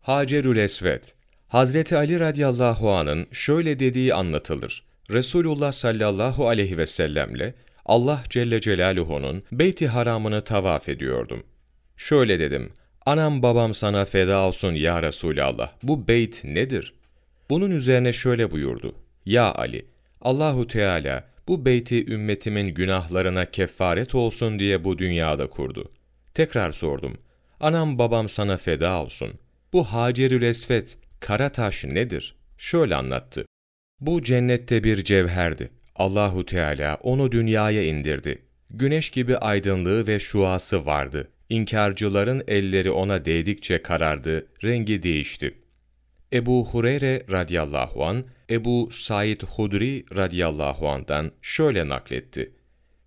Hacerül Esved Hazreti Ali radıyallahu anın şöyle dediği anlatılır. Resulullah sallallahu aleyhi ve sellemle Allah Celle Celaluhu'nun Beyt-i Haram'ını tavaf ediyordum. Şöyle dedim, anam babam sana feda olsun ya Resulallah, bu beyt nedir? Bunun üzerine şöyle buyurdu, ya Ali, Allahu Teala bu beyti ümmetimin günahlarına kefaret olsun diye bu dünyada kurdu. Tekrar sordum, anam babam sana feda olsun, bu Hacerül Esvet, kara taş nedir? Şöyle anlattı. Bu cennette bir cevherdi. Allahu Teala onu dünyaya indirdi. Güneş gibi aydınlığı ve şuası vardı. İnkarcıların elleri ona değdikçe karardı, rengi değişti. Ebu Hureyre radıyallahu an Ebu Said Hudri radıyallahu andan şöyle nakletti.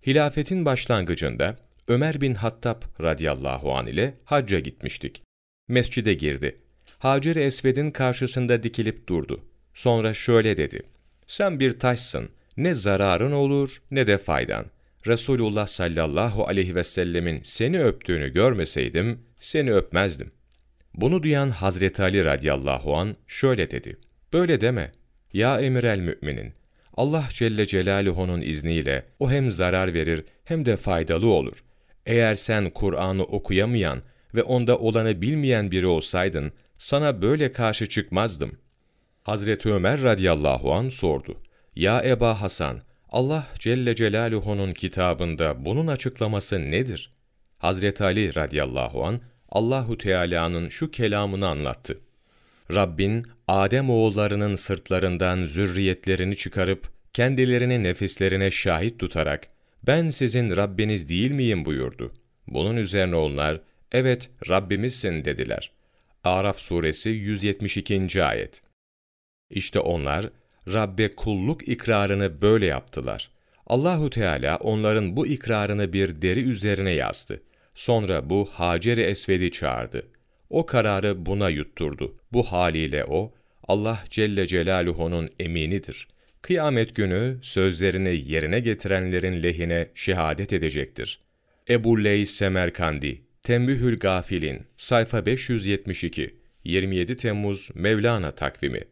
Hilafetin başlangıcında Ömer bin Hattab radıyallahu an ile hacca gitmiştik. Mescide girdi. Hacer-i Esved'in karşısında dikilip durdu. Sonra şöyle dedi. Sen bir taşsın. Ne zararın olur ne de faydan. Resulullah sallallahu aleyhi ve sellemin seni öptüğünü görmeseydim, seni öpmezdim. Bunu duyan Hazreti Ali radıyallahu an şöyle dedi. Böyle deme. Ya emir el müminin. Allah Celle Celaluhu'nun izniyle o hem zarar verir hem de faydalı olur. Eğer sen Kur'an'ı okuyamayan ve onda olanı bilmeyen biri olsaydın, sana böyle karşı çıkmazdım. Hazreti Ömer radıyallahu an sordu. Ya Eba Hasan, Allah Celle Celaluhu'nun kitabında bunun açıklaması nedir? Hazreti Ali radıyallahu an Allahu Teala'nın şu kelamını anlattı. Rabbin Adem oğullarının sırtlarından zürriyetlerini çıkarıp kendilerini nefislerine şahit tutarak ben sizin Rabbiniz değil miyim buyurdu. Bunun üzerine onlar evet Rabbimizsin dediler. Araf suresi 172. ayet. İşte onlar Rabbe kulluk ikrarını böyle yaptılar. Allahu Teala onların bu ikrarını bir deri üzerine yazdı. Sonra bu Hacer-i Esved'i çağırdı. O kararı buna yutturdu. Bu haliyle o, Allah Celle Celaluhu'nun eminidir. Kıyamet günü sözlerini yerine getirenlerin lehine şehadet edecektir. Ebu Leys Semerkandi, Tembühül Gafilin, sayfa 572, 27 Temmuz Mevlana takvimi